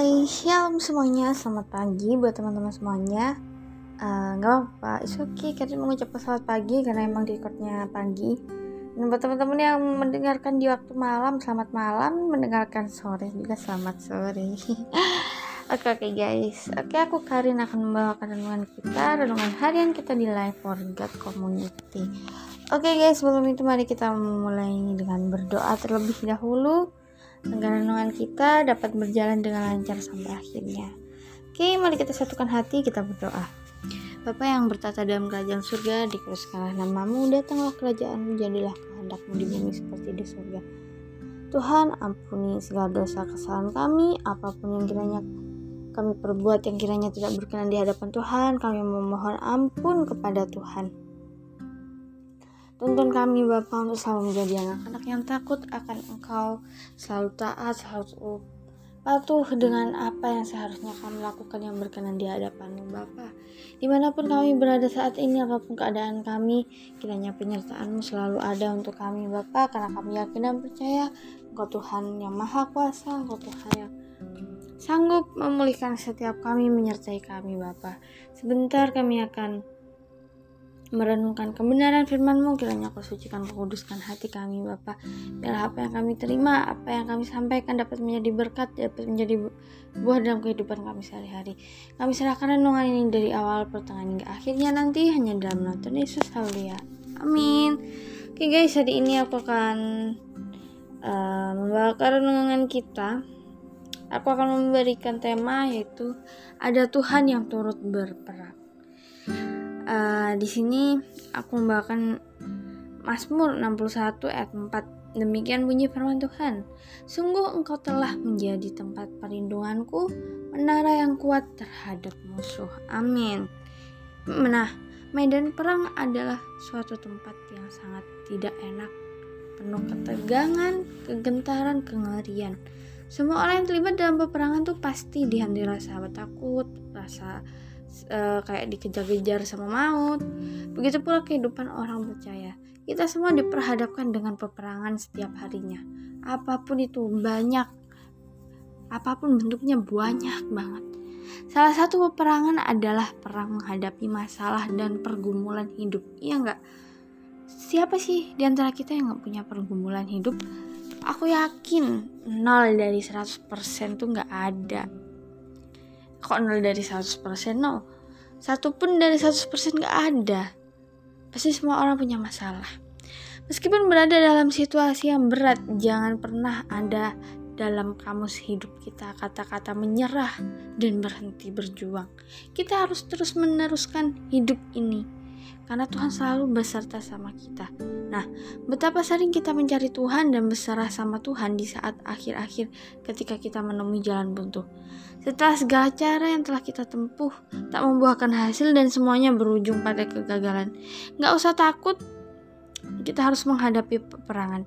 Hai, shalom semuanya, selamat pagi buat teman-teman semuanya. Nggak apa-apa, it's okay. Kita mengucapkan selamat pagi karena emang recordnya pagi. Dan buat teman-teman yang mendengarkan di waktu malam, selamat malam. Mendengarkan sore juga selamat sore. Oke oke guys, oke aku Karin akan membawakan renungan kita, renungan harian kita di Live for God Community. Oke guys, sebelum itu mari kita mulai dengan berdoa terlebih dahulu renungan kita dapat berjalan dengan lancar sampai akhirnya. Oke, mari kita satukan hati, kita berdoa. Bapa yang bertata dalam kerajaan surga, dikuduskanlah namamu, datanglah kerajaanmu, jadilah kehendakmu di bumi seperti di surga. Tuhan, ampuni segala dosa kesalahan kami, apa pun yang kiranya kami perbuat yang kiranya tidak berkenan di hadapan Tuhan, kami memohon ampun kepada Tuhan. Tuntun kami Bapa untuk selalu menjadi anak-anak yang takut akan Engkau, selalu taat, selalu patuh dengan apa yang seharusnya kami lakukan yang berkenan di hadapanmu Bapa. Di mana pun kami berada saat ini, apa pun keadaan kami, kiranya penyertaanmu selalu ada untuk kami Bapa, karena kami yakin dan percaya Engkau Tuhan yang Maha Kuasa, Engkau Tuhan yang sanggup memulihkan setiap kami menyertai kami Bapa. Sebentar kami akan merenungkan kebenaran firman-Mu. Kiranya kau sucikan kuduskan hati kami Bapa. Biarlah apa yang kami terima apa yang kami sampaikan dapat menjadi berkat dapat menjadi buah dalam kehidupan kami sehari-hari. Kami serahkan renungan ini dari awal pertengahan hingga akhirnya nanti hanya dalam nama Tuhan Yesus Haleluya. Amin. Oke guys hari ini aku akan uh, membawakan renungan kita. Aku akan memberikan tema yaitu ada Tuhan yang turut berperang uh, di sini aku membawakan Mazmur 61 ayat 4. Demikian bunyi firman Tuhan. Sungguh engkau telah menjadi tempat perlindunganku, menara yang kuat terhadap musuh. Amin. Nah, medan perang adalah suatu tempat yang sangat tidak enak, penuh ketegangan, kegentaran, kengerian. Semua orang yang terlibat dalam peperangan tuh pasti dihantui rasa takut, rasa uh, kayak dikejar-kejar sama maut. Begitu pula kehidupan orang percaya. Kita semua diperhadapkan dengan peperangan setiap harinya. Apa pun itu banyak, apa pun bentuknya banyak banget. Salah satu peperangan adalah perang menghadapi masalah dan pergumulan hidup. Iya nggak? Siapa sih di antara kita yang nggak punya pergumulan hidup? Aku yakin 0 dari 100% tuh nggak ada kok nol dari 100% no satu pun dari 100% gak ada. Pasti semua orang punya masalah. Meskipun berada dalam situasi yang berat jangan pernah ada dalam kamus hidup kita kata-kata menyerah dan berhenti berjuang. Kita harus terus meneruskan hidup ini karena Tuhan selalu beserta sama kita. Nah, betapa sering kita mencari Tuhan dan berserah sama Tuhan di saat akhir-akhir ketika kita menemui jalan buntu. Setelah segala cara yang telah kita tempuh, tak membuahkan hasil dan semuanya berujung pada kegagalan. Gak usah takut, kita harus menghadapi peperangan.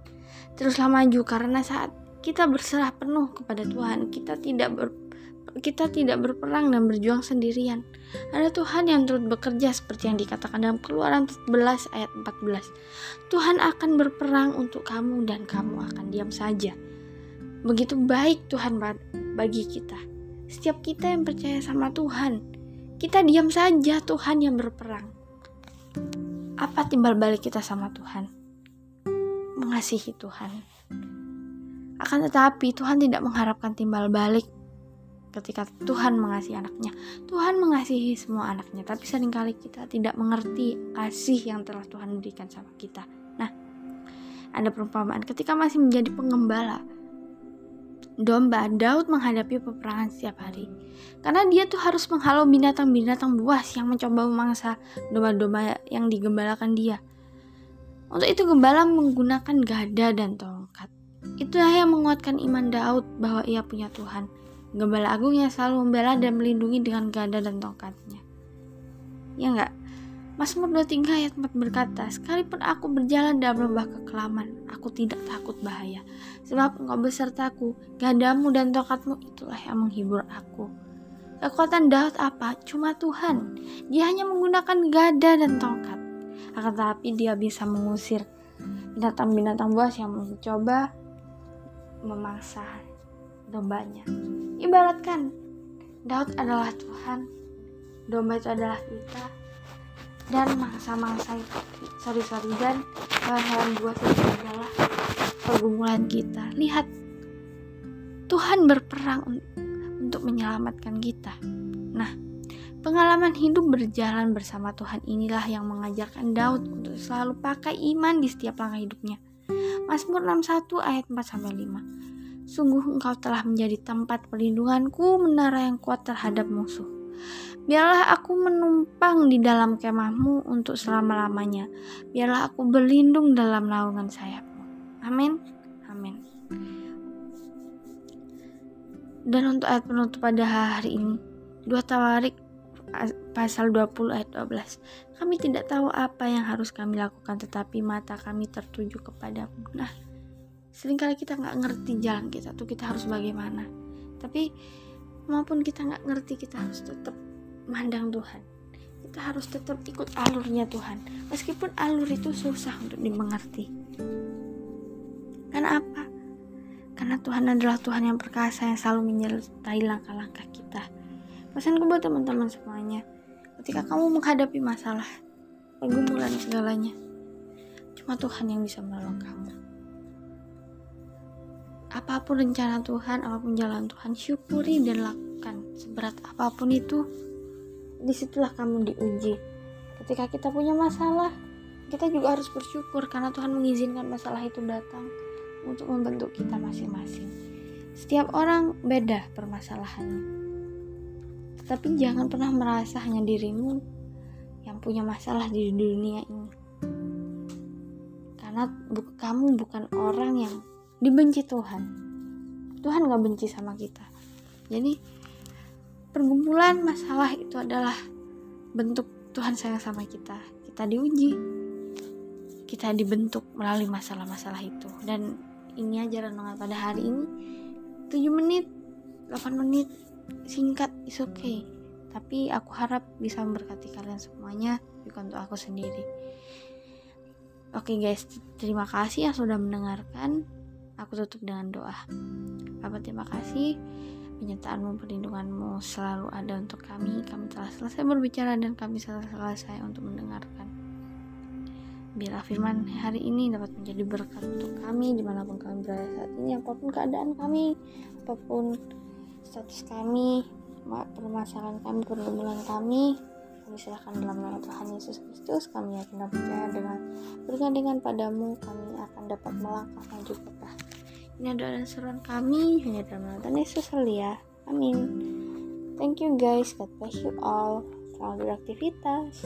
Teruslah maju karena saat kita berserah penuh kepada Tuhan, kita tidak ber kita tidak berperang dan berjuang sendirian. Ada Tuhan yang turut bekerja seperti yang dikatakan dalam Keluaran 14 ayat 14. Tuhan akan berperang untuk kamu dan kamu akan diam saja. Begitu baik Tuhan bagi kita. Setiap kita yang percaya sama Tuhan, kita diam saja Tuhan yang berperang. Apa timbal balik kita sama Tuhan? Mengasihi Tuhan. Akan tetapi Tuhan tidak mengharapkan timbal balik ketika Tuhan mengasihi anaknya. Tuhan mengasihi semua anaknya, tapi sering kali kita tidak mengerti kasih yang telah Tuhan berikan sama kita. Nah, ada perumpamaan ketika masih menjadi pengembala domba, Daud menghadapi peperangan setiap hari. Karena dia tuh harus menghalau binatang-binatang buas yang mencoba memangsa domba-domba yang digembalakan dia. Untuk itu gembala menggunakan gada dan tongkat. Itulah yang menguatkan iman Daud bahwa ia punya Tuhan Gembala Agung yang selalu membela dan melindungi dengan gada dan tongkatnya. Ya enggak? Mazmur 23 ayat 4 berkata, Sekalipun aku berjalan dalam lembah kekelaman, aku tidak takut bahaya. Sebab engkau besertaku, gadamu dan tongkatmu itulah yang menghibur aku. Kekuatan Daud apa? Cuma Tuhan. Dia hanya menggunakan gada dan tongkat. Akan tetapi dia bisa mengusir binatang-binatang buas yang mencoba memaksa dombanya. ibaratkan Daud adalah Tuhan domba itu adalah kita dan mangsa-mangsa itu sorry sorry dan hewan-hewan buas itu adalah pergumulan kita lihat Tuhan berperang untuk menyelamatkan kita nah Pengalaman hidup berjalan bersama Tuhan inilah yang mengajarkan Daud untuk selalu pakai iman di setiap langkah hidupnya. Mazmur 61 ayat 4 sampai 5. Sungguh engkau telah menjadi tempat perlindunganku, menara yang kuat terhadap musuh. Biarlah aku menumpang di dalam kemahmu untuk selama-lamanya. Biarlah aku berlindung dalam naungan sayapmu. Amin. Amin. Dan untuk ayat penutup pada hari ini, dua tawarik pasal 20 ayat 12. Kami tidak tahu apa yang harus kami lakukan tetapi mata kami tertuju kepadamu. Nah, sering kali kita nggak ngerti jalan kita tuh kita harus bagaimana. Tapi maupun kita nggak ngerti kita harus tetap mandang Tuhan. Kita harus tetap ikut alurnya Tuhan. Meskipun alur itu susah untuk dimengerti. Karena apa? karena Tuhan adalah Tuhan yang perkasa yang selalu menyertai langkah-langkah kita. Pesanku buat teman-teman semuanya. Ketika kamu menghadapi masalah pergumulan segalanya cuma Tuhan yang bisa menolong kamu apa pun rencana Tuhan apa pun jalan Tuhan syukuri dan lakukan seberat apa pun itu. Di situlah kamu diuji. Ketika kita punya masalah kita juga harus bersyukur karena Tuhan mengizinkan masalah itu datang untuk membentuk kita masing-masing. Setiap orang beda permasalahannya. Tetapi jangan pernah merasa hanya dirimu yang punya masalah di dunia ini. Karena bu kamu bukan orang yang dibenci Tuhan. Tuhan gak benci sama kita. Jadi pergumulan masalah itu adalah bentuk Tuhan sayang sama kita. Kita diuji kita dibentuk melalui masalah-masalah itu. Dan ini aja renungan pada hari ini. 7 menit 8 menit singkat is okay. Tapi aku harap bisa memberkati kalian semuanya bukan untuk aku sendiri. Oke okay guys terima kasih yang sudah mendengarkan aku tutup dengan doa Bapak terima kasih penyertaanmu, perlindunganmu selalu ada untuk kami. Kami telah selesai berbicara dan kami telah selesai untuk mendengarkan. Biarlah firman hari ini dapat menjadi berkat untuk kami di mana pun kami berada saat ini, apa pun keadaan kami, apa pun status kami, permasalahan kami, pergumulan kami, kami serahkan dalam nama Tuhan Yesus Kristus kami akan percaya dengan bergandengan padamu kami akan dapat melangkah maju ke ini adalah seruan kami hanya dalam nama Tuhan Yesus ya. Amin. Thank you guys. God bless you all. Selamat beraktivitas.